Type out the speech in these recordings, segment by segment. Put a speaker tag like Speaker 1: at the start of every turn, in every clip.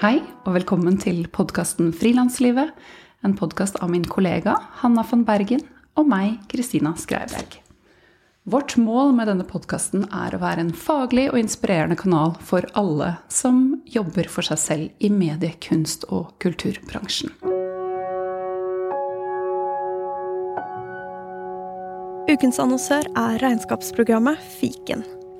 Speaker 1: Hei, og velkommen til podkasten Frilanslivet. En podkast av min kollega Hanna von Bergen og meg, Kristina Skreiberg. Vårt mål med denne podkasten er å være en faglig og inspirerende kanal for alle som jobber for seg selv i medie-, kunst- og kulturbransjen.
Speaker 2: Ukens annonsør er regnskapsprogrammet Fiken.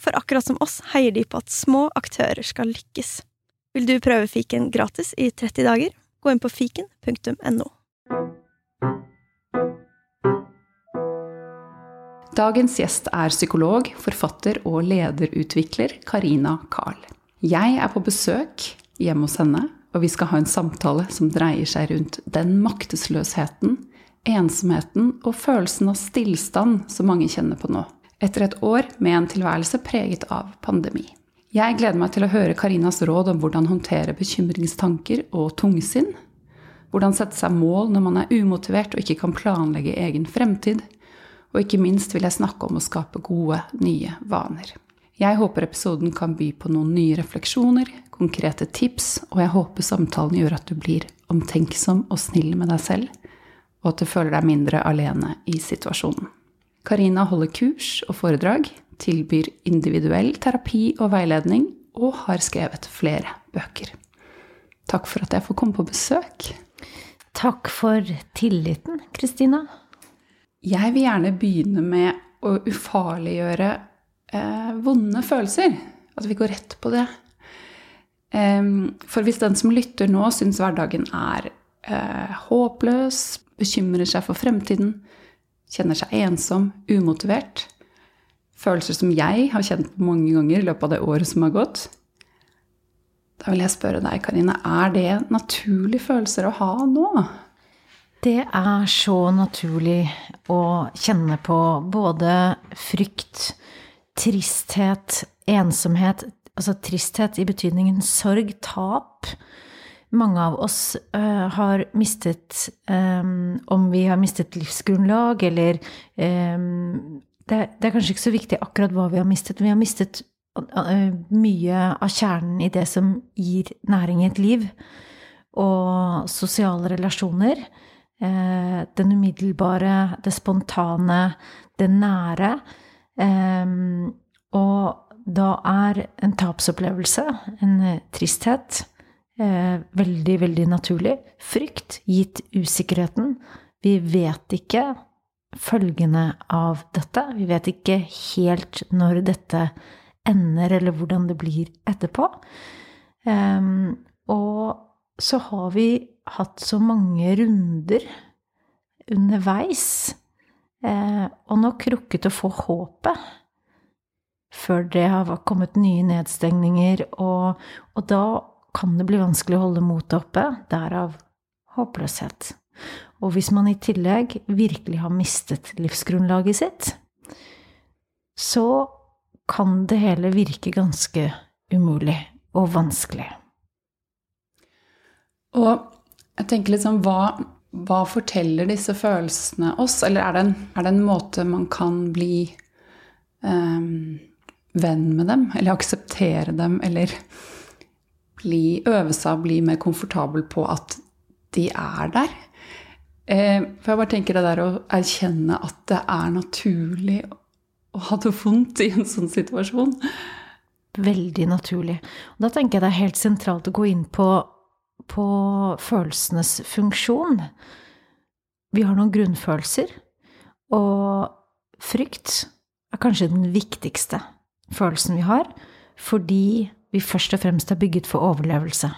Speaker 2: For akkurat som oss heier de på at små aktører skal lykkes. Vil du prøve fiken gratis i 30 dager? Gå inn på fiken.no.
Speaker 1: Dagens gjest er psykolog, forfatter og lederutvikler Karina Karl. Jeg er på besøk hjemme hos henne, og vi skal ha en samtale som dreier seg rundt den maktesløsheten, ensomheten og følelsen av stillstand som mange kjenner på nå etter et år med en tilværelse preget av pandemi. Jeg gleder meg til å høre Karinas råd om hvordan håndtere bekymringstanker og tungsinn. Hvordan sette seg mål når man er umotivert og ikke kan planlegge egen fremtid. Og ikke minst vil jeg snakke om å skape gode, nye vaner. Jeg håper episoden kan by på noen nye refleksjoner, konkrete tips, og jeg håper samtalen gjør at du blir omtenksom og snill med deg selv, og at du føler deg mindre alene i situasjonen. Karina holder kurs og foredrag, tilbyr individuell terapi og veiledning, og har skrevet flere bøker. Takk for at jeg får komme på besøk.
Speaker 3: Takk for tilliten, Kristina.
Speaker 1: Jeg vil gjerne begynne med å ufarliggjøre eh, vonde følelser. At vi går rett på det. Um, for hvis den som lytter nå, syns hverdagen er eh, håpløs, bekymrer seg for fremtiden, kjenner seg ensom, umotivert. Følelser som jeg har kjent på mange ganger i løpet av det året som har gått. Da vil jeg spørre deg, Karine, er det naturlige følelser å ha nå?
Speaker 3: Det er så naturlig å kjenne på både frykt, tristhet, ensomhet Altså tristhet i betydningen sorg, tap mange av oss uh, har mistet um, Om vi har mistet livsgrunnlag, eller um, det, det, er kanskje ikke så viktig akkurat hva vi har mistet. Vi har mistet mye av kjernen i det som gir næring i et liv. Og sosiale relasjoner. Uh, den umiddelbare, det spontane, det nære. Um, og da er en tapsopplevelse, en tristhet, Eh, veldig, veldig naturlig. Frykt, gitt usikkerheten. Vi vet ikke følgene av dette. Vi vet ikke helt når dette ender, eller hvordan det blir etterpå. Eh, og så har vi hatt så mange runder underveis, eh, og nå krukket å få håpet før det har kommet nye nedstengninger, og, og da kan det bli vanskelig å holde motet oppe, derav håpløshet. Og hvis man i tillegg virkelig har mistet livsgrunnlaget sitt, så kan det hele virke ganske umulig og vanskelig.
Speaker 1: Og jeg tenker liksom hva, hva forteller disse følelsene oss? Eller er det en, er det en måte man kan bli um, venn med dem? Eller akseptere dem? Eller bli, øve seg å bli mer komfortabel på at de er der. Eh, for jeg bare tenker det der å erkjenne at det er naturlig å ha det vondt i en sånn situasjon.
Speaker 3: Veldig naturlig. Og da tenker jeg det er helt sentralt å gå inn på, på følelsenes funksjon. Vi har noen grunnfølelser, og frykt er kanskje den viktigste følelsen vi har, fordi vi først og fremst er bygget for overlevelse.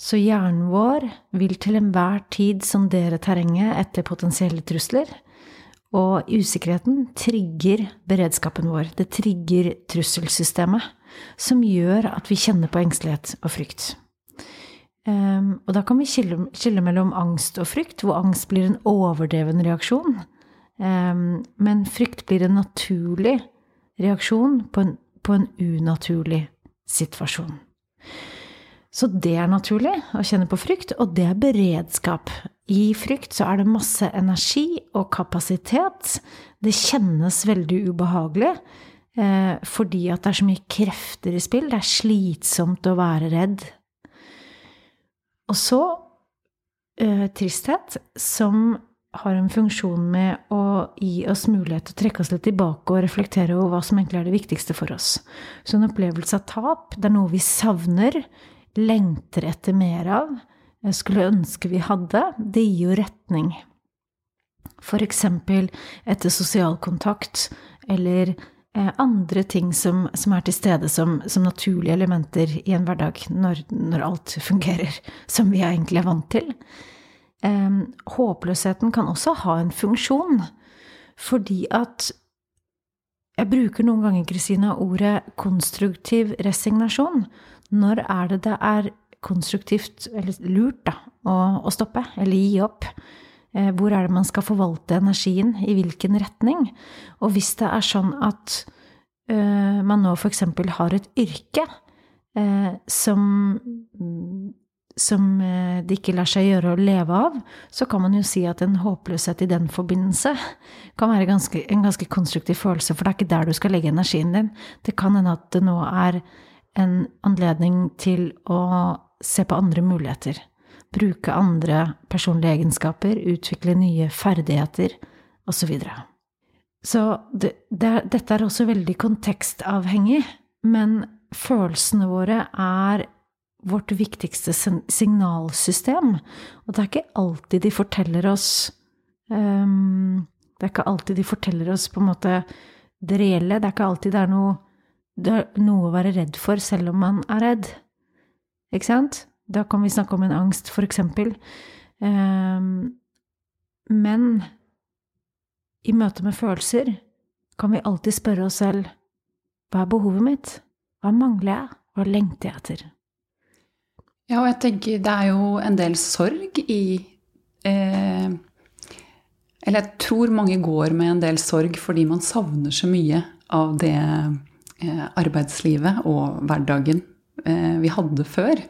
Speaker 3: Så hjernen vår vil til enhver tid sondere terrenget etter potensielle trusler, og usikkerheten trigger beredskapen vår. Det trigger trusselsystemet, som gjør at vi kjenner på engstelighet og frykt. Um, og da kan vi skille, skille, mellom angst og frykt, hvor angst blir en overdreven reaksjon. Um, men frykt blir en naturlig reaksjon på en, på en unaturlig situasjon. Så det er naturlig å kjenne på frykt, og det er beredskap. I frykt så er det masse energi og kapasitet. Det kjennes veldig ubehagelig eh, fordi at det er så mye krefter i spill. Det er slitsomt å være redd. Og så eh, tristhet, som har en funksjon med å gi oss mulighet til å trekke oss litt tilbake og reflektere over hva som egentlig er det viktigste for oss. Så en opplevelse av tap, det er noe vi savner, lengter etter mer av, skulle ønske vi hadde, det gir jo retning. For eksempel etter sosial kontakt, eller eh, andre ting som, som, er til stede som, som, naturlige elementer i en hverdag, når, når alt fungerer som vi egentlig er vant til. Eh, håpløsheten kan også ha en funksjon, fordi at jeg bruker noen ganger, Kristina, ordet konstruktiv resignasjon. Når er det det er konstruktivt, eller lurt, da, å, å stoppe, eller gi opp? Eh, hvor er det man skal forvalte energien? I hvilken retning? Og hvis det er sånn at uh, man nå f.eks. har et yrke uh, som, som uh, det ikke lar seg gjøre å leve av, så kan man jo si at en håpløshet i den forbindelse kan være ganske, en ganske konstruktiv følelse, for det er ikke der du skal legge energien din. Det kan hende at det nå er en anledning til å se på andre muligheter. Bruke andre personlige egenskaper, utvikle nye ferdigheter osv. Så, videre. så det, det, dette er også veldig kontekstavhengig, men følelsene våre er vårt viktigste signalsystem. Og det er ikke alltid de forteller oss um, Det er ikke alltid de forteller oss på en måte det reelle. Det er ikke alltid det er noe, det er noe å være redd for selv om man er redd. Ikke sant? Da kan vi snakke om en angst, for eksempel. Um, men i møte med følelser kan vi alltid spørre oss selv hva er behovet mitt? Hva mangler jeg? Hva lengter jeg etter?
Speaker 1: Ja, og jeg tenker det er jo en del sorg i eh, Eller jeg tror mange går med en del sorg fordi man savner så mye av det eh, arbeidslivet og hverdagen eh, vi hadde før.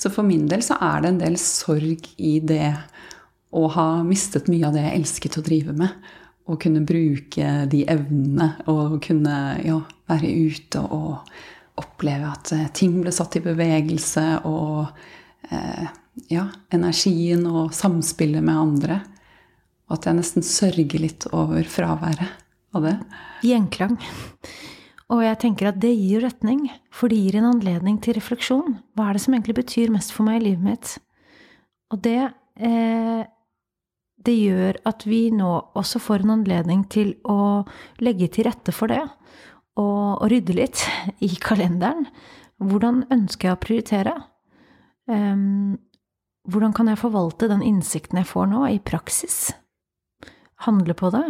Speaker 1: Så for min del så er det en del sorg i det å ha mistet mye av det jeg elsket å drive med. Å kunne bruke de evnene og kunne ja, være ute og oppleve at eh, ting ble satt i bevegelse, og eh, ja, energien og samspillet med andre. Og at jeg nesten sørger litt over fraværet av det.
Speaker 3: Gjenklang. Og jeg tenker at det gir retning, for det gir en anledning til refleksjon. Hva er det som egentlig betyr mest for meg i livet mitt? Og det, eh, det gjør at vi nå også får en anledning til å legge til rette for det, og, og rydde litt i kalenderen. Hvordan ønsker jeg å prioritere? Um, hvordan kan jeg forvalte den innsikten jeg får nå, i praksis? handle på det,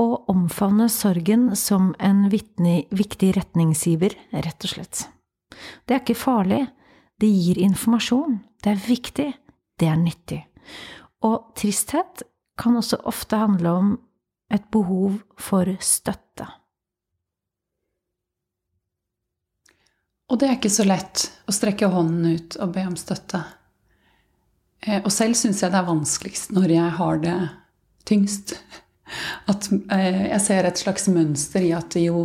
Speaker 3: og omfavne sorgen som en vittig, viktig retningsgiver, rett og slett. Det er ikke farlig, det gir informasjon, det er viktig, det er nyttig. Og tristhet kan også ofte handle om et behov for støtte.
Speaker 1: Og det er ikke så lett å strekke hånden ut og be om støtte. Eh, og selv syns jeg det er vanskeligst når jeg har det tyngst. At eh, jeg ser et slags mønster i at jo,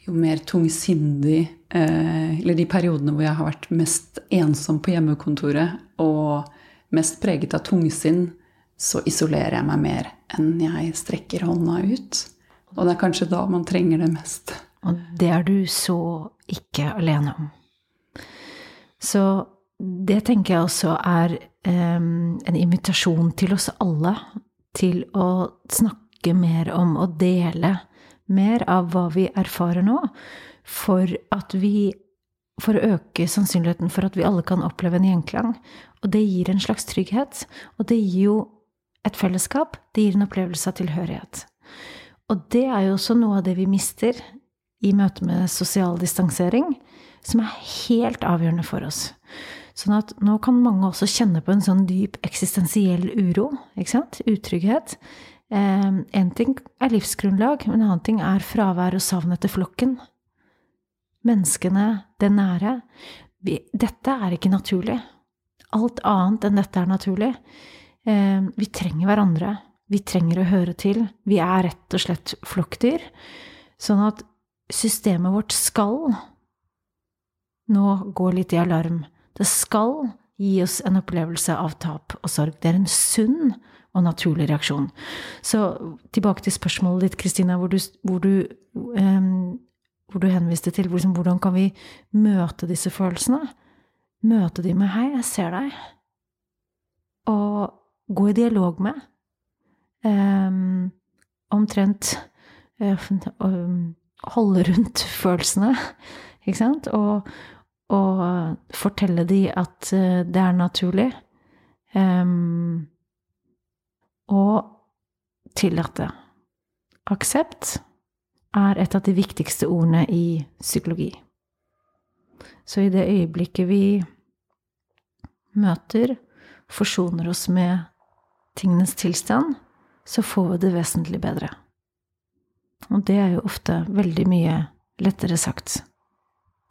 Speaker 1: jo mer tungsindig eh, Eller de periodene hvor jeg har vært mest ensom på hjemmekontoret og mest preget av tungsinn, så isolerer jeg meg mer enn jeg strekker hånda ut. Og det er kanskje da man trenger det mest.
Speaker 3: Og det er du så ikke alene om. Så det tenker jeg også er um, en invitasjon til oss alle til å snakke mer om og dele mer av hva vi erfarer nå, for at vi for å øke sannsynligheten for at vi alle kan oppleve en gjenklang. Og det gir en slags trygghet. Og det gir jo et fellesskap. Det gir en opplevelse av tilhørighet. Og det er jo også noe av det vi mister i møte med sosial distansering, som er helt avgjørende for oss. Sånn at nå kan mange også kjenne på en sånn dyp eksistensiell uro, ikke sant? Utrygghet. Én eh, ting er livsgrunnlag, men en annen ting er fravær og savn etter flokken. Menneskene, det nære. Vi, dette er ikke naturlig. Alt annet enn dette er naturlig. Eh, vi trenger hverandre. Vi trenger å høre til. Vi er rett og slett flokkdyr. Sånn at systemet vårt skal nå gå litt i alarm. Det skal gi oss en opplevelse av tap og sorg. Det er en sunn og naturlig reaksjon. Så tilbake til spørsmålet ditt, Kristina, hvor, hvor, um, hvor, du henviste til liksom, hvordan kan vi møte disse følelsene? Møte de med 'hei, jeg ser deg', og gå i dialog med. Um, omtrent um, holde rundt følelsene, ikke sant? Og, og fortelle de at eh, det er naturlig. Um, og tillate. Aksept er et av de viktigste ordene i psykologi. Så i det øyeblikket vi møter, forsoner oss med tingenes tilstand, så får vi det vesentlig bedre. Og det er jo ofte veldig mye lettere sagt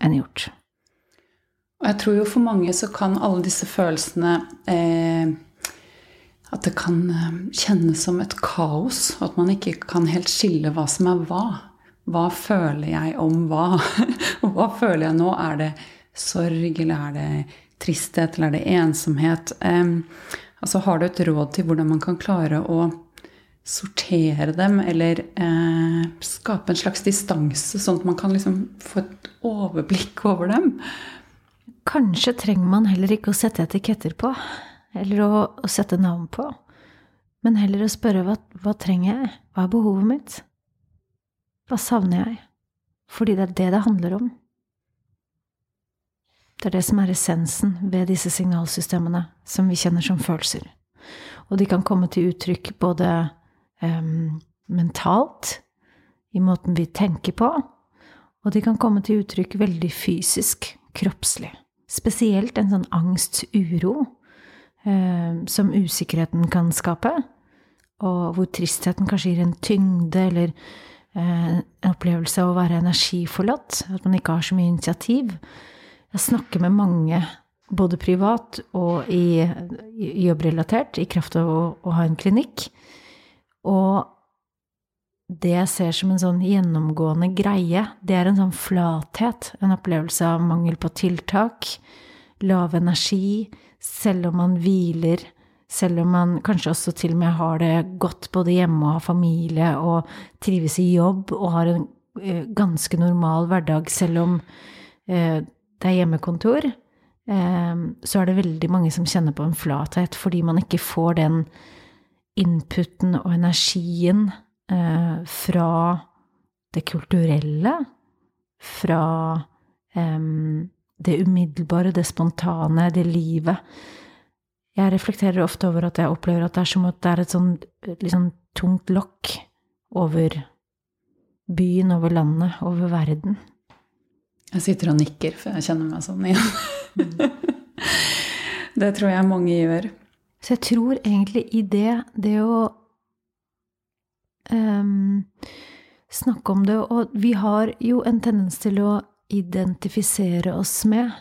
Speaker 3: enn gjort.
Speaker 1: Og jeg tror jo for mange så kan alle disse følelsene eh, At det kan eh, kjennes som et kaos, og at man ikke kan helt skille hva som er hva. Hva føler jeg om hva? Og hva føler jeg nå? Er det sorg, eller er det tristhet, eller er det ensomhet? Eh, altså Har du et råd til hvordan man kan klare å sortere dem, eller eh, skape en slags distanse, sånn at man kan liksom få et overblikk over dem?
Speaker 3: Kanskje trenger man heller ikke å sette etiketter på, eller å, å sette navn på, men heller å spørre hva, hva trenger jeg, hva er behovet mitt, hva savner jeg, fordi det er det det handler om. Det er det som er essensen ved disse signalsystemene som vi kjenner som følelser. Og de kan komme til uttrykk både um, mentalt, i måten vi tenker på, og de kan komme til uttrykk veldig fysisk, kroppslig. Spesielt en sånn angst, uro, eh, som usikkerheten kan skape. Og hvor tristheten kanskje gir en tyngde eller eh, en opplevelse av å være energiforlatt. At man ikke har så mye initiativ. Jeg snakker med mange, både privat og i, i jobbrelatert, i kraft av å, å ha en klinikk. Og det jeg ser som en sånn gjennomgående greie, det er en sånn flathet, en opplevelse av mangel på tiltak, lav energi, selv om man hviler, selv om man kanskje også til og med har det godt både hjemme og har familie og trives i jobb og har en uh, ganske normal hverdag, selv om uh, det er hjemmekontor, uh, så er det veldig mange som kjenner på en flathet fordi man ikke får den inputen og energien eh, fra det kulturelle, fra eh, det umiddelbare, det spontane, det livet. Jeg reflekterer ofte over at jeg opplever at det er som at det er et sånn liksom, tungt lokk over byen, over landet, over verden.
Speaker 1: Jeg sitter og nikker, for jeg kjenner meg sånn igjen. det tror jeg mange gjør.
Speaker 3: Så jeg tror egentlig i det, det å um, snakke om det. Og vi har jo en tendens til å identifisere oss med.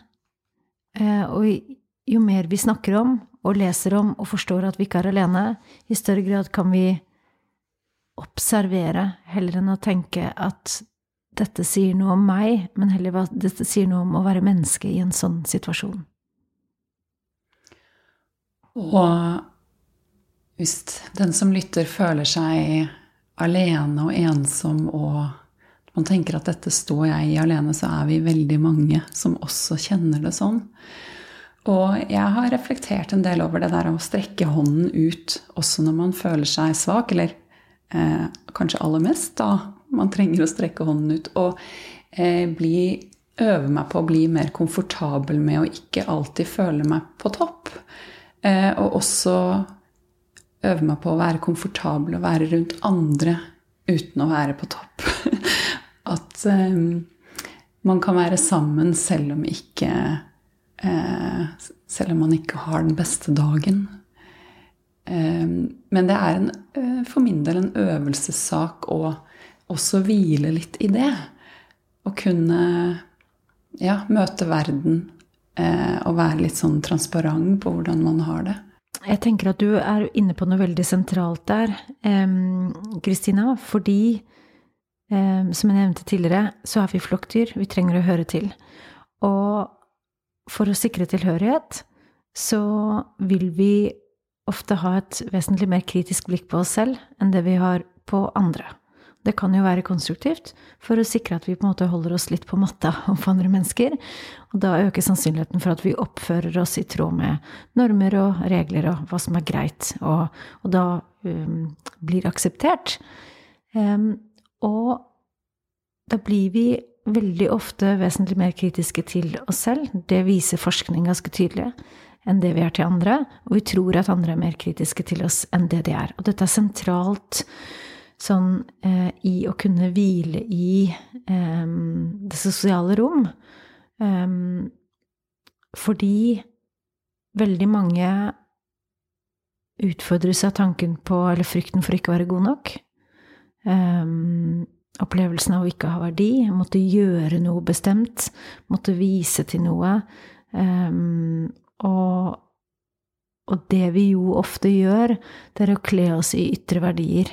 Speaker 3: Uh, og jo mer vi snakker om og leser om og forstår at vi ikke er alene, i større grad kan vi observere heller enn å tenke at dette sier noe om meg, men heller at dette sier noe om å være menneske i en sånn situasjon.
Speaker 1: Og hvis den som lytter, føler seg alene og ensom, og man tenker at dette står jeg i alene, så er vi veldig mange som også kjenner det sånn. Og jeg har reflektert en del over det der å strekke hånden ut også når man føler seg svak, eller eh, kanskje aller mest da man trenger å strekke hånden ut. Og eh, bli, øve meg på å bli mer komfortabel med å ikke alltid føle meg på topp. Eh, og også øve meg på å være komfortabel og være rundt andre uten å være på topp. At um, man kan være sammen selv om ikke Eh, selv om man ikke har den beste dagen. Eh, men det er en, eh, for min del en øvelsessak å også hvile litt i det. Å kunne ja, møte verden og være litt sånn transparent på hvordan man har det.
Speaker 3: Jeg tenker at du er inne på noe veldig sentralt der, Kristina. fordi, som jeg nevnte tidligere, så er vi flokkdyr. Vi trenger å høre til. Og for å sikre tilhørighet så vil vi ofte ha et vesentlig mer kritisk blikk på oss selv enn det vi har på andre. Det kan jo være konstruktivt for å sikre at vi på en måte holder oss litt på matta overfor andre mennesker. Og da øker sannsynligheten for at vi oppfører oss i tråd med normer og regler og hva som er greit, og, og da um, blir akseptert. Um, og da blir vi veldig ofte vesentlig mer kritiske til oss selv. Det viser forskning ganske tydelig enn det vi er til andre. Og vi tror at andre er mer kritiske til oss enn det de er. Og dette er sentralt sånn eh, i å kunne hvile i eh, det sosiale rom. Eh, fordi veldig mange utfordres av tanken på, eller frykten for ikke å være god nok. Um, opplevelsen av å ikke ha verdi, måtte gjøre noe bestemt, måtte vise til noe. Um, og, og, det vi jo ofte gjør, det er å kle oss i ytre verdier.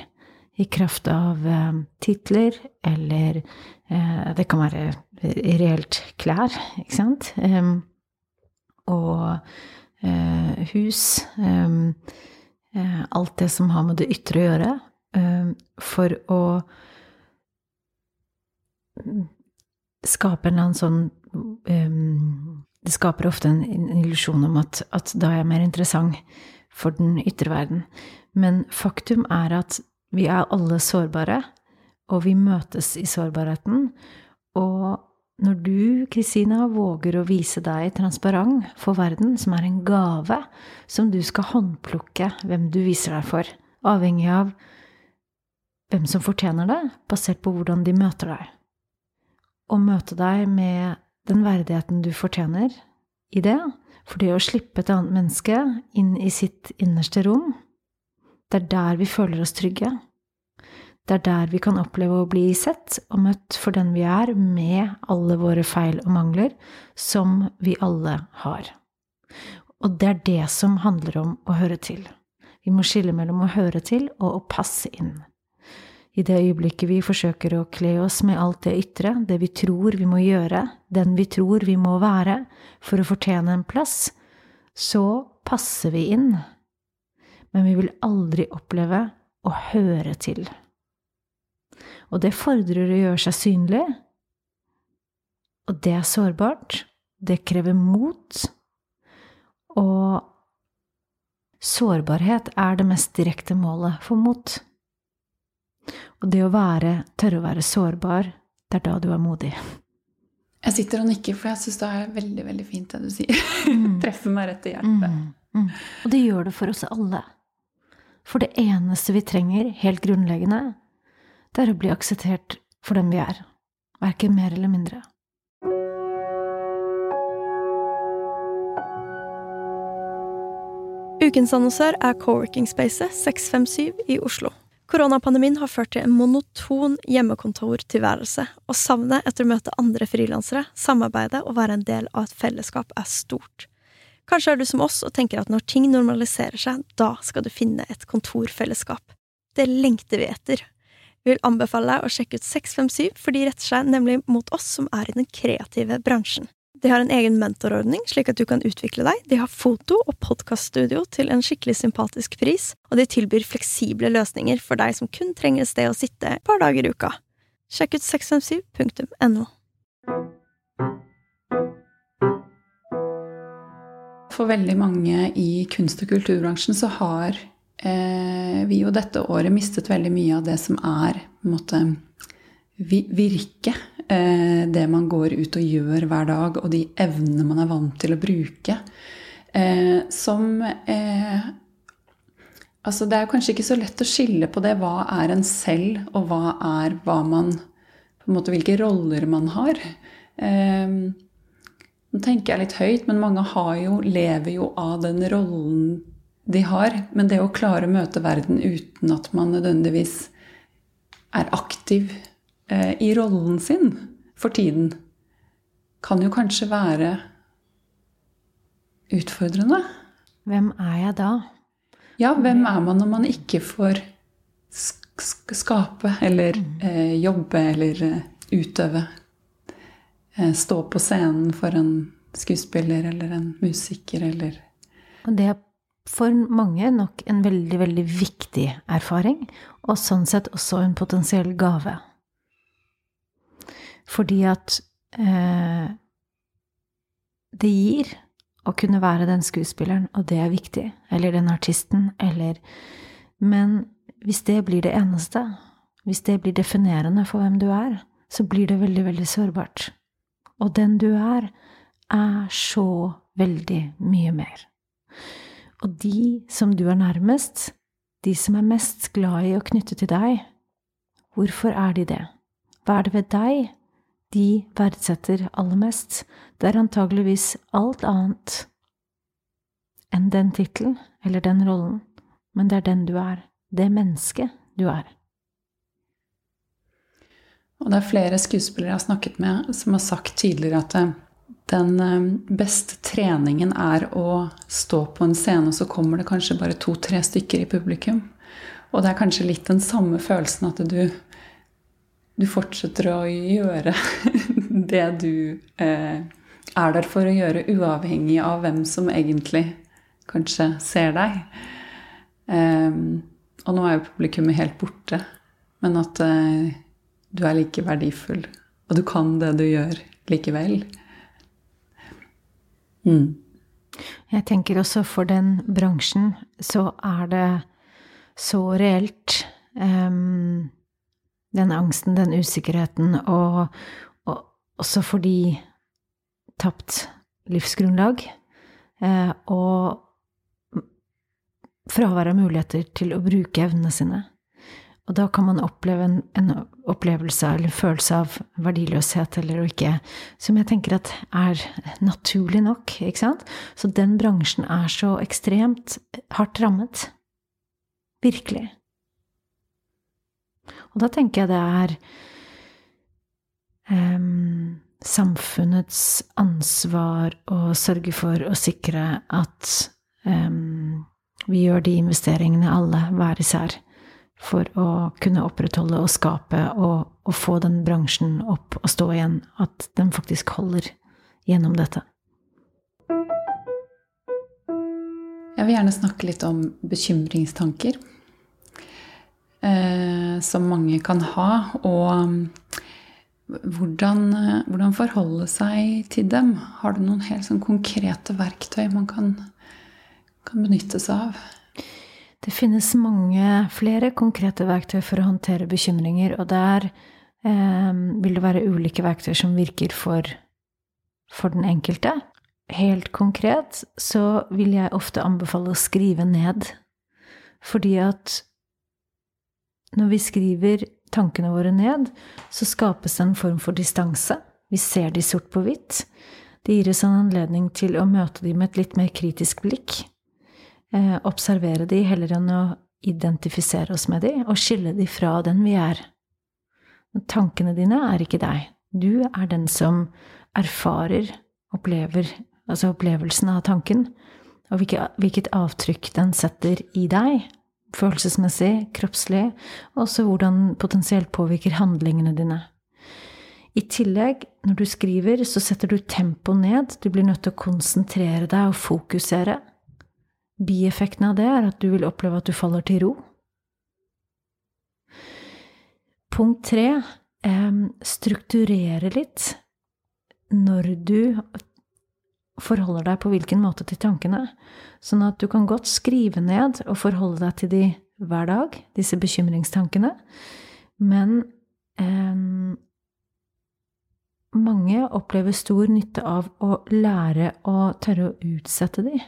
Speaker 3: I kraft av um, titler, eller uh, det kan være reelt klær, ikke sant? Um, og uh, hus. Uh, alt det som har med det ytre å gjøre. for å skape en eller annen sånn Det skaper ofte en illusjon om at, at, da er jeg mer interessant for den ytre verden. Men faktum er at vi er alle sårbare, og vi møtes i sårbarheten. Og når du, Kristina, våger å vise deg transparent for verden, som er en gave, som du skal håndplukke hvem du viser deg for, avhengig av hvem som fortjener det, basert på hvordan de møter deg å møte deg med den verdigheten du fortjener i det. For det å slippe et annet menneske inn i sitt innerste rom, det er der vi føler oss trygge. Det er der vi kan oppleve å bli sett og møtt for den vi er, med alle våre feil og mangler, som vi alle har. Og det er det som handler om å høre til. Vi må skille mellom å høre til og å passe inn. I det øyeblikket vi forsøker å kle oss med alt det ytre, det vi tror vi må gjøre, den vi tror vi må være for å fortjene en plass, så passer vi inn. Men vi vil aldri oppleve å høre til. Og det fordrer å gjøre seg synlig, og det er sårbart. Det krever mot. Og sårbarhet er det mest direkte målet for mot. Og det å være, tørre å være sårbar, det er da du er modig.
Speaker 1: Jeg sitter og nikker, for jeg syns det er veldig veldig fint det du sier. Mm. Treffer meg rett i hjertet. Mm.
Speaker 3: Mm. Og det gjør det for oss alle. For det eneste vi trenger, helt grunnleggende, det er å bli akseptert for den vi er. Verken mer eller mindre.
Speaker 2: Ukens annonsør er Coworking Space 657 i Oslo. Koronapandemien har ført til en monoton hjemmekontortilværelse, og savnet etter å møte andre frilansere, samarbeide og være en del av et fellesskap er stort. Kanskje er du som oss og tenker at når ting normaliserer seg, da skal du finne et kontorfellesskap. Det lengter vi etter. Vi vil anbefale deg å sjekke ut 657, for de retter seg nemlig mot oss som er i den kreative bransjen. De har en egen mentorordning, slik at du kan utvikle deg. De har foto- og podkaststudio til en skikkelig sympatisk pris, og de tilbyr fleksible løsninger for deg som kun trenger et sted å sitte et par dager i uka. Sjekk ut 657.no.
Speaker 1: For veldig mange i kunst- og kulturbransjen så har eh, vi jo dette året mistet veldig mye av det som er på en virke. Eh, det man går ut og gjør hver dag, og de evnene man er vant til å bruke. Eh, som eh, Altså, det er kanskje ikke så lett å skille på det. Hva er en selv, og hva er hva man på en måte, Hvilke roller man har. Nå tenker jeg litt høyt, men mange jo, lever jo av den rollen de har. Men det å klare å møte verden uten at man nødvendigvis er aktiv eh, i rollen sin for tiden, kan jo kanskje være utfordrende.
Speaker 3: Hvem er jeg da?
Speaker 1: Ja, hvem er man når man ikke får skape eller mm. eh, jobbe eller eh, utøve? Eh, stå på scenen for en skuespiller eller en musiker eller
Speaker 3: Og det er for mange nok en veldig, veldig viktig erfaring, og sånn sett også en potensiell gave. Fordi at eh, det gir å kunne være den skuespilleren, og det er viktig. Eller den artisten, eller Men hvis det blir det eneste, hvis det blir definerende for hvem du er, så blir det veldig, veldig sårbart. Og den du er, er så veldig mye mer. Og de som du er nærmest, de som er mest glad i å knytte til deg, hvorfor er de det? Hva er det ved deg de verdsetter aller mest, det er antageligvis alt annet enn den tittelen eller den rollen, men det er den du er, det mennesket du er.
Speaker 1: Og det er flere skuespillere jeg har snakket med, som har sagt tidligere at eh, den eh, beste treningen er å stå på en scene, og så kommer det kanskje bare to-tre stykker i publikum. Og det er kanskje litt den samme følelsen at du du fortsetter å gjøre det du eh, er der for å gjøre, uavhengig av hvem som egentlig kanskje ser deg. Eh, og nå er jo publikummet helt borte, men at uh, du er like verdifull, og du kan det du gjør, likevel.
Speaker 3: Mm. Jeg tenker også for den bransjen så er det så reelt um, den angsten, den usikkerheten, og, og også fordi tapt livsgrunnlag. Eh, og fravær av muligheter til å bruke evnene sine. Og da kan man oppleve en, en, opplevelse eller en følelse av verdiløshet eller ikke, som jeg tenker at er naturlig nok, ikke sant? Så den bransjen er så ekstremt hardt rammet. Virkelig. Og da tenker jeg det er um, samfunnets ansvar å sørge for å sikre at um, vi gjør de investeringene alle hver især for å kunne opprettholde og skape og, og, få den bransjen opp og stå igjen. At den faktisk holder gjennom dette.
Speaker 1: Jeg vil gjerne snakke litt om bekymringstanker eh, som mange kan ha. Og mm, hvordan, hvordan, forholde seg til dem. Har du noen helt sånn konkrete verktøy man kan, kan benytte seg av?
Speaker 3: Det finnes mange flere konkrete verktøy for å håndtere bekymringer, og der eh, vil det være ulike verktøy som virker for, for den enkelte. Helt konkret så vil jeg ofte anbefale å skrive ned, fordi at når vi skriver tankene våre ned, så skapes det en form for distanse. Vi ser de sort på hvitt. Det gir oss en anledning til å møte de med et litt mer kritisk blikk. Eh, observere de heller enn å identifisere oss med de, og skille de fra den vi er. Tankene dine er ikke deg. Du er den som erfarer, opplever, altså opplevelsen av tanken, og hvilket avtrykk den setter i deg, følelsesmessig, kroppslig, og også hvordan potensielt påvirker handlingene dine. I tillegg, når du skriver, så setter du tempoet ned, du blir nødt til å konsentrere deg og fokusere. Bieffekten av det er at du vil oppleve at du faller til ro. Punkt tre eh, strukturere litt når du forholder deg på hvilken måte til tankene. Sånn at du kan godt skrive ned og forholde deg til de hver dag, disse bekymringstankene. Men eh, mange opplever stor nytte av å lære å tørre å utsette de.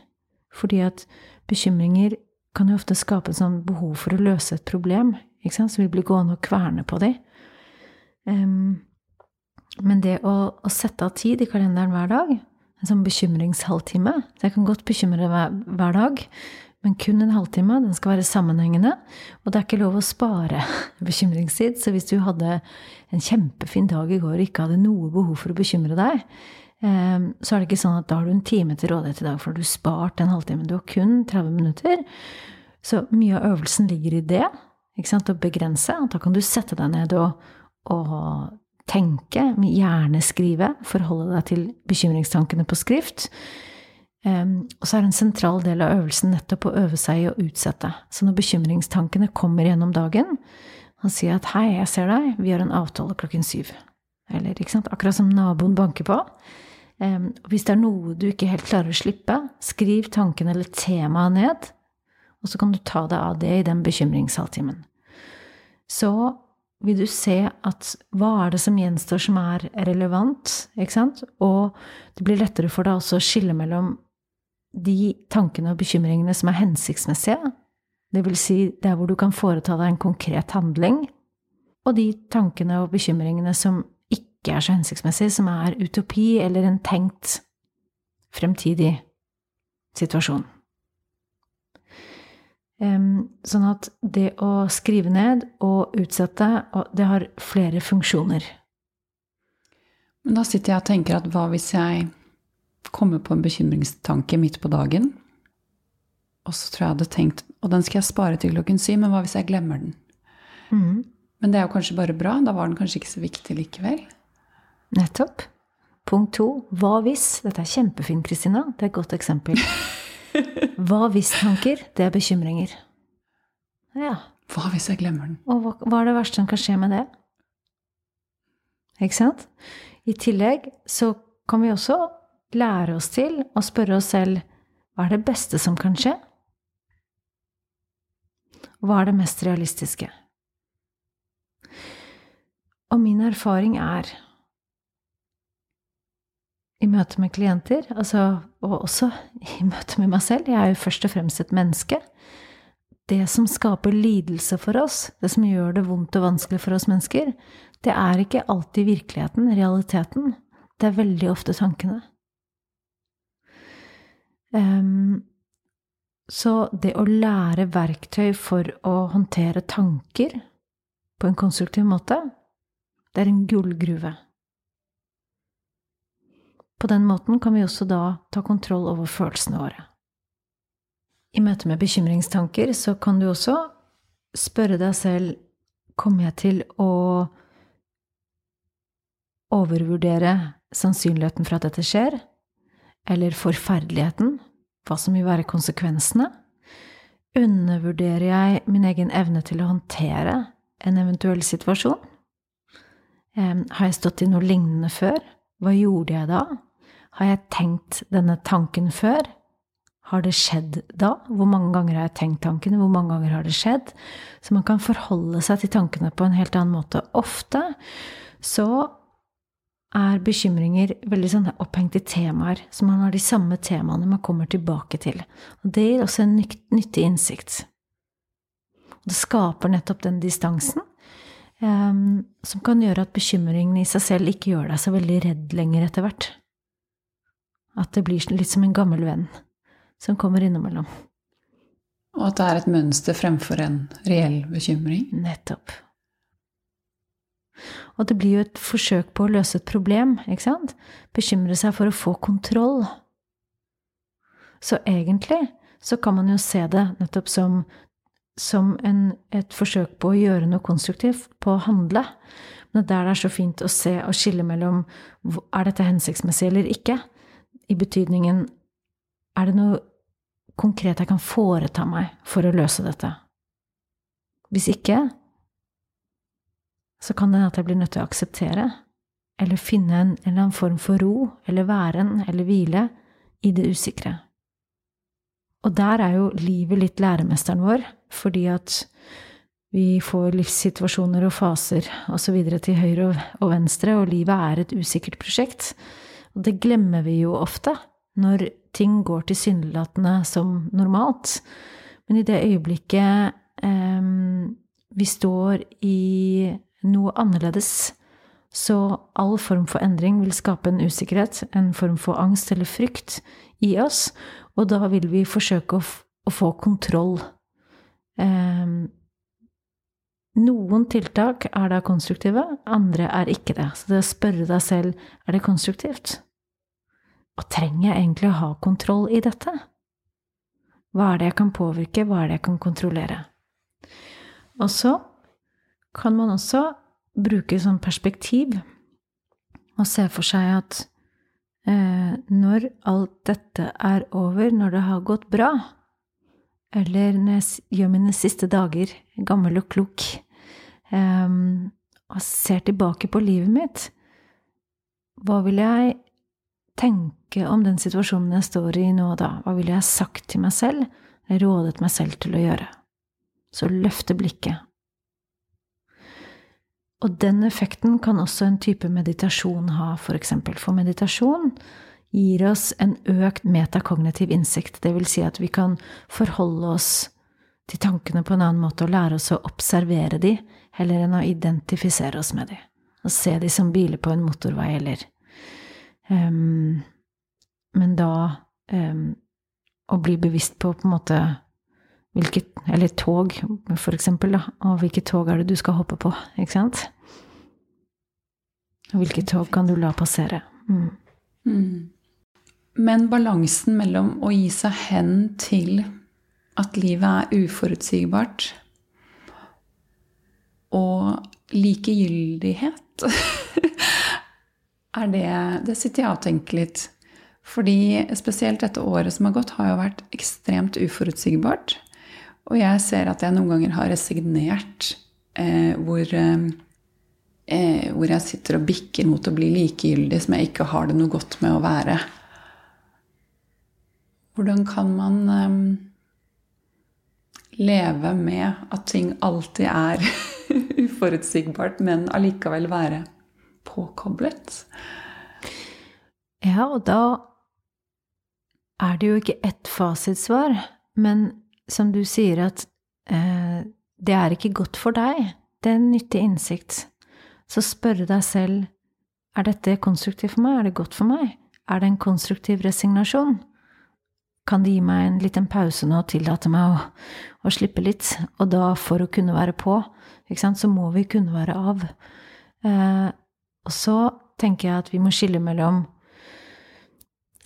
Speaker 3: Fordi at bekymringer kan jo ofte skape et sånn behov for å løse et problem, ikke sant? så vi blir gående og kverne på de. Um, men det å, å, sette av tid i kalenderen hver dag en sånn bekymringshalvtime. Så jeg kan godt bekymre meg hver dag, men kun en halvtime. Den skal være sammenhengende. Og det er ikke lov å spare bekymringstid. Så hvis du hadde en kjempefin dag i går og ikke hadde noe behov for å bekymre deg, så er det ikke sånn at da har du en time til rådighet i dag, for du har spart en halvtime. Du har kun 30 minutter. Så mye av øvelsen ligger i det. Ikke sant? Å begrense. Da kan du sette deg ned og, og tenke, gjerne skrive, forholde deg til bekymringstankene på skrift. Um, og så er en sentral del av øvelsen nettopp å øve seg i å utsette. Så når bekymringstankene kommer gjennom dagen, han sier at 'hei, jeg ser deg, vi har en avtale klokken syv'. Eller ikke sant? akkurat som naboen banker på. Hvis det er noe du ikke helt klarer å slippe, skriv tanken eller temaet ned, og så kan du ta deg av det i den bekymringshalvtimen. Så vil du se at hva er det som gjenstår som er relevant, ikke sant? Og det blir lettere for deg også å skille mellom de tankene og bekymringene som er hensiktsmessige, det vil si der hvor du kan foreta deg en konkret handling, og de tankene og bekymringene som ikke er så hensiktsmessig, som er utopi eller en tenkt fremtidig situasjon. Sånn at det å skrive ned og utsette, det har flere funksjoner.
Speaker 1: Men da sitter jeg og tenker at hva hvis jeg kommer på en bekymringstanke midt på dagen, og så tror jeg hadde tenkt Og den skal jeg spare til klokken syv, men hva hvis jeg glemmer den? Mm. Men det er jo kanskje bare bra. Da var den kanskje ikke så viktig likevel.
Speaker 3: Nettopp. Punkt to. Hva hvis? Dette er kjempefint, Kristina. Det er et godt eksempel. Hva hvis-tanker, det er bekymringer. Ja.
Speaker 1: Hva hvis jeg glemmer den?
Speaker 3: Og hva, hva er det verste som kan skje med det? Ikke sant? I tillegg så kan vi også lære oss til å spørre oss selv hva er det beste som kan skje? Hva er det mest realistiske? Og min erfaring er i møte med klienter, altså, og også i møte med meg selv. Jeg er jo først og fremst et menneske. Det som skaper lidelse for oss, det som gjør det vondt og vanskelig for oss mennesker, det er ikke alltid virkeligheten, realiteten. Det er veldig ofte tankene. Um, så det å lære verktøy for å håndtere tanker på en konstruktiv måte, det er en gullgruve. På den måten kan vi også da ta kontroll over følelsene våre. I møte med bekymringstanker så kan du også spørre deg selv Kommer jeg til å overvurdere sannsynligheten for at dette skjer? Eller forferdeligheten? Hva som vil være konsekvensene? Undervurderer jeg min egen evne til å håndtere en eventuell situasjon? Har jeg stått i noe lignende før? Hva gjorde jeg da? Har jeg tenkt denne tanken før? Har det skjedd da? Hvor mange ganger har jeg tenkt tankene? Hvor mange ganger har det skjedd? Så man kan forholde seg til tankene på en helt annen måte. Ofte så er bekymringer veldig sånn opphengt i temaer, så man har de samme temaene man kommer tilbake til. Og det gir også en nyttig innsikt. Det skaper nettopp den distansen um, som kan gjøre at bekymringen i seg selv ikke gjør deg så veldig redd lenger etter hvert. At det blir litt som en gammel venn som kommer innimellom.
Speaker 1: Og at det er et mønster fremfor en reell bekymring?
Speaker 3: Nettopp. Og det blir jo et forsøk på å løse et problem, ikke sant? Bekymre seg for å få kontroll. Så egentlig så kan man jo se det nettopp som, som en, et forsøk på å gjøre noe konstruktivt, på å handle. Men der det er så fint å se og skille mellom er dette hensiktsmessig eller ikke, i betydningen er det noe konkret jeg kan foreta meg for å løse dette? Hvis ikke, så kan det hende at jeg blir nødt til å akseptere, eller finne en, eller annen form for ro, eller væren, eller hvile, i det usikre. Og der er jo livet litt læremesteren vår, fordi at vi får livssituasjoner og faser osv. til høyre og venstre, og livet er et usikkert prosjekt. Og det glemmer vi jo ofte når ting går tilsynelatende som normalt. Men i det øyeblikket eh, vi står i noe annerledes, Så all form for endring vil skape en usikkerhet, en form for angst eller frykt i oss, og da vil vi forsøke å, å få kontroll. Eh, noen tiltak er da konstruktive, andre er ikke det. Så det å spørre deg selv er det konstruktivt. Og trenger jeg egentlig å ha kontroll i dette? Hva er det jeg kan påvirke, hva er det jeg kan kontrollere? Og så kan man også bruke sånn perspektiv og se for seg at eh, når alt dette er over, når det har gått bra, eller når jeg gjør mine siste dager gammel og klok, eh, og ser tilbake på livet mitt, hva vil jeg tenke om den situasjonen jeg står i nå og da? Hva ville jeg sagt til meg selv, rådet meg selv til å gjøre? Så løfte blikket og den effekten kan også en type meditasjon ha, for eksempel. For meditasjon gir oss en økt metakognitiv innsikt. Det vil si at vi kan forholde oss til tankene på en annen måte og lære oss å observere de, heller enn å identifisere oss med de. Og se de som biler på en motorvei, eller um, Men da um, å bli bevisst på på en måte hvilket Eller tog, for eksempel, da. Og hvilket tog er det du skal hoppe på, ikke sant? Og hvilket tog kan du la passere? Mm.
Speaker 1: Mm. Men balansen mellom å gi seg hen til at livet er uforutsigbart, og likegyldighet er det Det sitter jeg og tenker litt. Fordi spesielt dette året som har gått, har jo vært ekstremt uforutsigbart. Og jeg ser at jeg noen ganger har resignert eh, hvor, eh, hvor jeg sitter og bikker mot å bli likegyldig, som jeg ikke har det noe godt med å være. Hvordan kan man eh, leve med at ting alltid er uforutsigbart, men allikevel være påkoblet?
Speaker 3: Ja, og da er det jo ikke ett fasitsvar, men som du sier, at eh, det er ikke godt for deg. Det er en nyttig innsikt. Så spørre deg selv er dette konstruktivt for meg, er det godt for meg? Er det en konstruktiv resignasjon? Kan det gi meg en liten pause nå og tillate meg å, å, slippe litt? Og da, for å kunne være på, så må vi kunne være av. Eh, og så tenker jeg at vi må skille mellom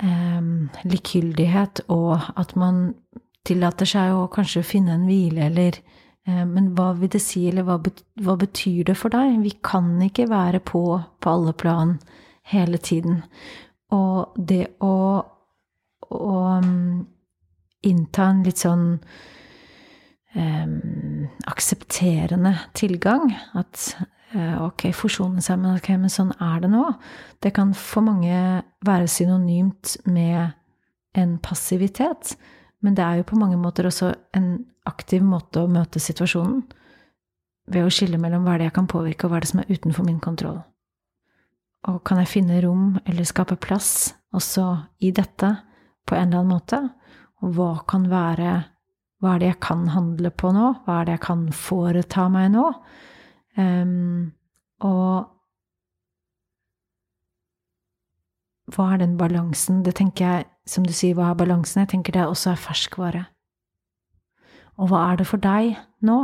Speaker 3: eh, likegyldighet og at man tillater seg å kanskje finne en hvile, eller eh, Men hva vil det si, eller hva, hva, betyr det for deg? Vi kan ikke være på på alle plan hele tiden. Og det å, å um, innta en litt sånn eh, aksepterende tilgang, at ok, forsone seg, men ok, men sånn er det nå, det kan for mange være synonymt med en passivitet. Men det er jo på mange måter også en aktiv måte å møte situasjonen ved å skille mellom hva er det jeg kan påvirke, og hva er det som er utenfor min kontroll. Og kan jeg finne rom eller skape plass også i dette på en eller annen måte? Og hva kan være Hva er det jeg kan handle på nå? Hva er det jeg kan foreta meg nå? Um, og hva er den balansen? Det tenker jeg som du sier, hva er balansen? Jeg tenker det også er ferskvare. Og hva er det for deg nå?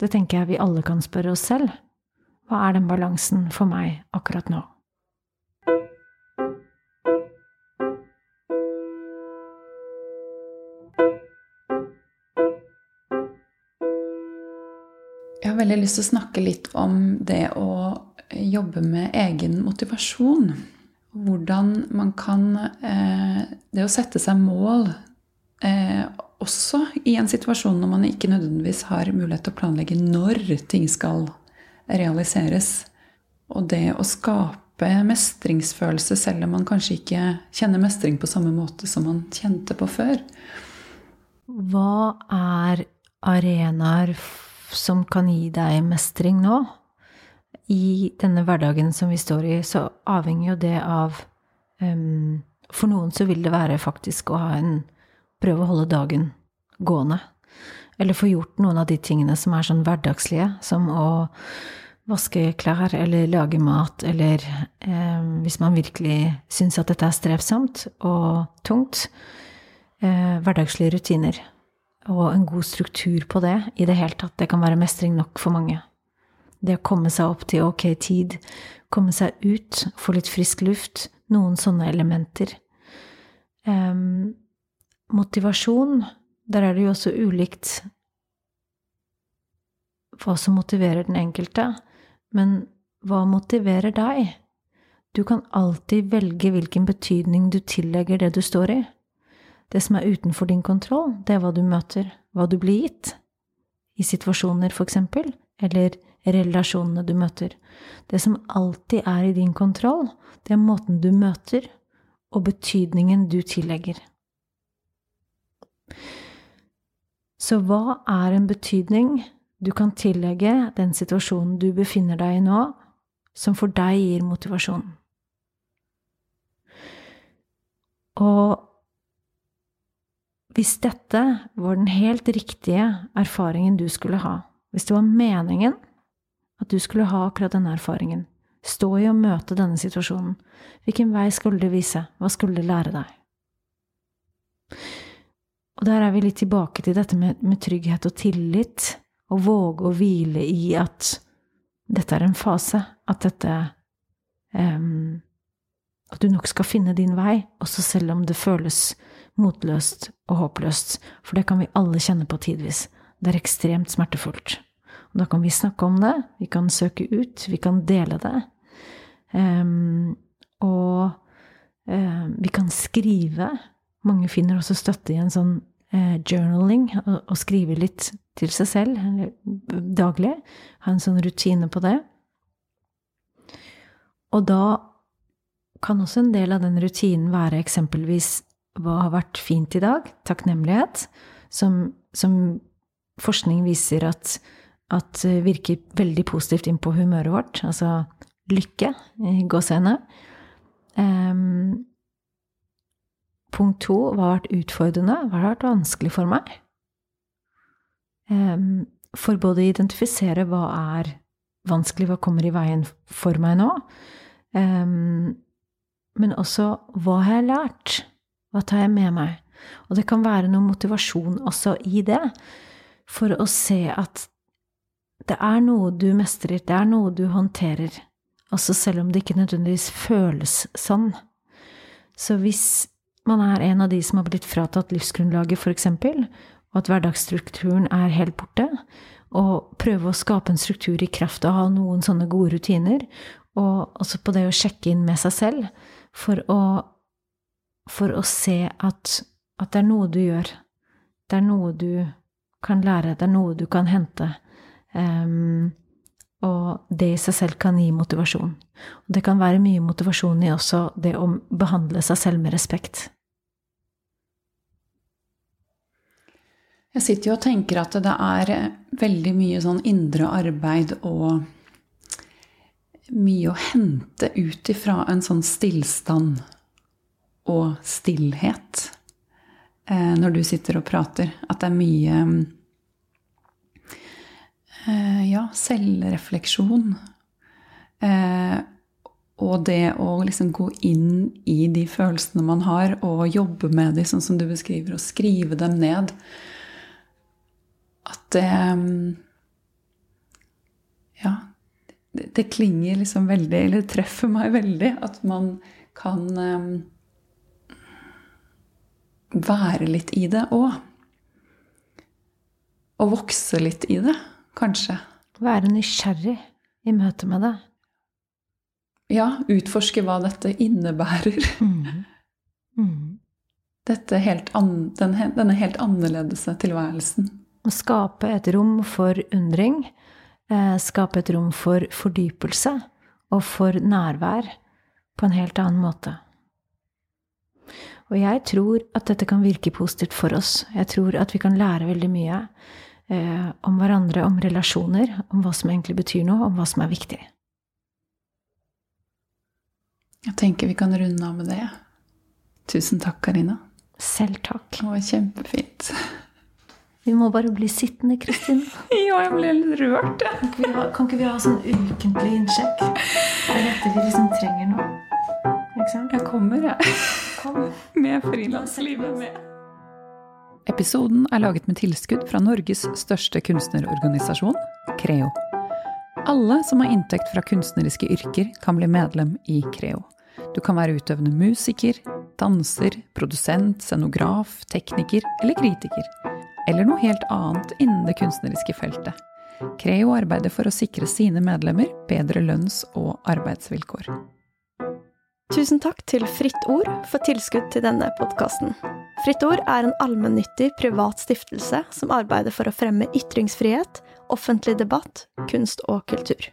Speaker 3: Det tenker jeg vi alle kan spørre oss selv. Hva er den balansen for meg akkurat nå?
Speaker 1: Veldig lyst til å snakke litt om det å jobbe med egen motivasjon hvordan man kan eh, Det å sette seg mål eh, også i en situasjon når man ikke nødvendigvis har mulighet til å planlegge når ting skal realiseres. Og det å skape mestringsfølelse selv om man kanskje ikke kjenner mestring på samme måte som man kjente på før.
Speaker 3: Hva er arenaer som kan gi deg mestring nå? i denne hverdagen som vi står i, så avhenger jo det av um, For noen så vil det være faktisk å ha en Prøve å holde dagen gående. Eller få gjort noen av de tingene som er sånn hverdagslige, som å vaske klær eller lage mat, eller eh, hvis man virkelig syns at dette er strevsomt og tungt, eh, hverdagslige rutiner og en god struktur på det i det hele tatt, det kan være mestring nok for mange. Det å komme seg opp til ok tid, komme seg ut, få litt frisk luft, noen sånne elementer. Um, motivasjon, der er det jo også ulikt hva som motiverer den enkelte. Men hva motiverer deg? Du kan alltid velge hvilken betydning du tillegger det du står i. Det som er utenfor din kontroll, det er hva du møter, hva du blir gitt. I situasjoner, for eksempel, eller relasjonene du møter. Det som alltid er i din kontroll, det er måten du møter, og betydningen du tillegger. Så hva er en betydning du kan tillegge den situasjonen du befinner deg i nå, som for deg gir motivasjon. Og hvis dette var den helt riktige erfaringen du skulle ha, hvis det var meningen at du skulle ha akkurat denne erfaringen, stå i og møte denne situasjonen, hvilken vei skulle det vise, hva skulle det lære deg? Og der er vi litt tilbake til dette med, med trygghet og tillit og våge å hvile i at dette er en fase, at dette um, At du nok skal finne din vei, også selv om det føles motløst og håpløst. For det kan vi alle kjenne på tidvis. Det er ekstremt smertefullt. Og da kan vi snakke om det, vi kan søke ut, vi kan dele det. Um, og um, vi kan skrive. Mange finner også støtte i en sånn uh, journaling, og skrive litt til seg selv daglig. Ha en sånn rutine på det. Og da kan også en del av den rutinen være eksempelvis hva har vært fint i dag? Takknemlighet. Som, som forskning viser at, at, virker veldig positivt inn på humøret vårt. Altså lykke i gåsehendene. Um, punkt to hva har vært utfordrende? Hva har vært vanskelig for meg? For både å identifisere hva er vanskelig, hva kommer i veien for meg nå, men også hva har jeg lært? Hva tar jeg med meg? Og det kan være noe motivasjon også i det, for å se at det er noe du mestrer, det er noe du håndterer, også selv om det ikke nødvendigvis føles sånn. Så hvis man er en av de som har blitt fratatt livsgrunnlaget, eksempel, og at hverdagsstrukturen er helt borte. Og prøve å skape en struktur i kraft av å ha noen sånne gode rutiner. Og også på det å sjekke inn med seg selv for å, for å se at, at, det er noe du gjør. Det er noe du kan lære, det er noe du kan hente. Um, og det i seg selv kan gi motivasjon. Og det kan være mye motivasjon i også det å behandle seg selv med respekt.
Speaker 1: Jeg sitter jo og tenker at det er veldig mye sånn indre arbeid og mye å hente ut ifra en sånn stillstand og stillhet eh, når du sitter og prater. At det er mye eh, ja, selvrefleksjon. Eh, og det å liksom gå inn i de følelsene man har, og jobbe med dem, sånn som du beskriver, og skrive dem ned at det Ja. Det, det, klinger liksom veldig, eller treffer meg veldig, at man kan være litt i det òg. Og vokse litt i det, kanskje.
Speaker 3: Være nysgjerrig i møte med det.
Speaker 1: Ja, utforske hva dette innebærer. Mm. Mm. Dette helt an, denne, denne helt annerledes tilværelsen.
Speaker 3: Å skape et rom for undring, eh, skape et rom for fordypelse og for nærvær på en helt annen måte. Og jeg tror at dette kan virke positivt for oss. Jeg tror at vi kan lære veldig mye eh, om hverandre, om relasjoner, om hva som egentlig betyr noe, om hva som er viktig.
Speaker 1: Jeg tenker vi kan runde av med det. Tusen takk, Karina.
Speaker 3: Selv takk.
Speaker 1: Det var kjempefint.
Speaker 3: Vi må bare bli sittende, Kristin.
Speaker 1: Ja, jeg ble litt rørt, jeg.
Speaker 3: Kan, ikke vi ha- kan ikke vi ha sånn ukentlig innsjekk? Det er dette vi liksom trenger nå.
Speaker 1: Jeg kommer, jeg.
Speaker 3: Kom.
Speaker 1: Med frilanslivet med. Episoden er laget med tilskudd fra Norges største kunstnerorganisasjon, Creo. Alle som har inntekt fra kunstneriske yrker, kan bli medlem i Creo. Du kan være utøvende musiker, danser, produsent, scenograf, tekniker eller kritiker. Eller noe helt annet innen det kunstneriske feltet. Creo arbeider for å sikre sine medlemmer bedre lønns- og arbeidsvilkår.
Speaker 2: Tusen takk til Fritt Ord for tilskudd til denne podkasten. Fritt Ord er en allmennyttig privat stiftelse som arbeider for å fremme ytringsfrihet, offentlig debatt, kunst og kultur.